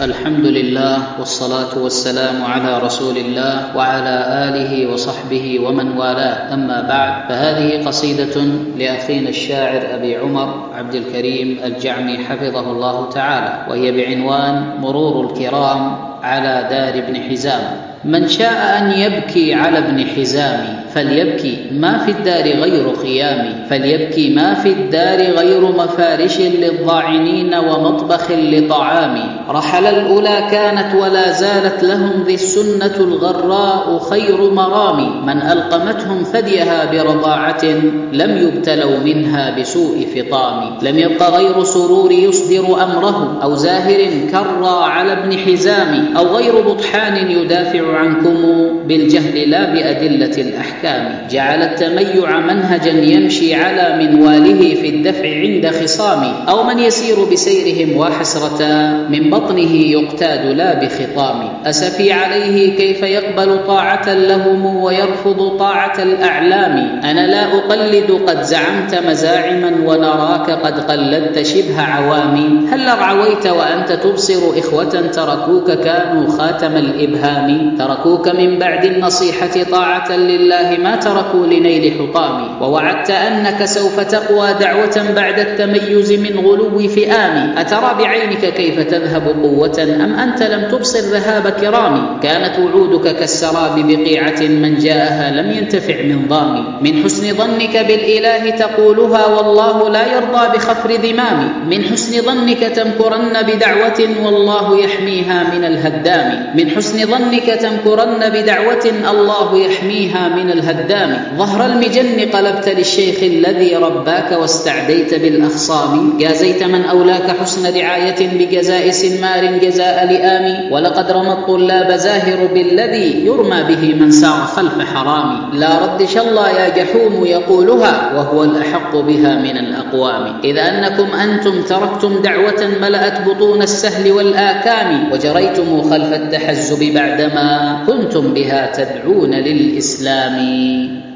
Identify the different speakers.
Speaker 1: الحمد لله والصلاة والسلام على رسول الله وعلى آله وصحبه ومن والاه. أما بعد فهذه قصيدة لأخينا الشاعر أبي عمر عبد الكريم الجعمي حفظه الله تعالى وهي بعنوان مرور الكرام على دار ابن حزام. من شاء أن يبكي على ابن حزام فليبكي. ما في الدار غير خيام فليبكي. ما في الدار غير مفارش للضاعنين ومطبخ لطعام رحل الأولى كانت ولا زالت لهم ذي السنة الغراء خير مرام من ألقمتهم ثديها برضاعة لم يبتلوا منها بسوء فطام لم يبق غير سرور يصدر أمره أو زاهر كرى على ابن حزام أو غير بطحان يدافع عنكم بالجهل لا بأدلة الأحكام. جعل التميع منهجا يمشي على منواله في الدفع عند خصام أو من يسير بسيرهم وحسرة من بطنه يقتاد لا بخطام. أسفي عليه كيف يقبل طاعة لهم ويرفض طاعة الأعلام؟ أنا لا أقلد قد زعمت مزاعما ونراك قد قلدت شبه عوامي هل رعويت وأنت تبصر إخوة تركوك كانوا خاتم الإبهام؟ تركوك من بعد النصيحة طاعة لله ما تركوا لنيل حطام ووعدت أنك سوف تقوى دعوة بعد التميز من غلو فئام. أترى بعينك كيف تذهب قوة؟ أم أنت لم تبصر ذهاب كرام؟ كانت وعودك كالسراب بقيعة من جاءها لم ينتفع من ضام. من حسن ظنك بالإله تقولها والله لا يرضى بخفر ذمام. من حسن ظنك تمكرن بدعوة والله يحميها من الهدام. من حسن ظنك تمكرن بدعوة الله يحميها من الهدام ظهر المجن قلبت للشيخ الذي رباك واستعديت بالأخصام. جازيت من أولاك حسن رعاية بجزاء سمار جزاء لئام ولقد رمى الطلاب زاهر بالذي يرمى به من سار خلف حرام. لا رد شلا يا جحوم يقولها وهو الأحق بها من الأقوام. إذا أنكم أنتم تركتم دعوة ملأت بطون السهل والآكام وجريتم خلف التحزب بعدما كنتم بها تدعون للإسلام. العالمين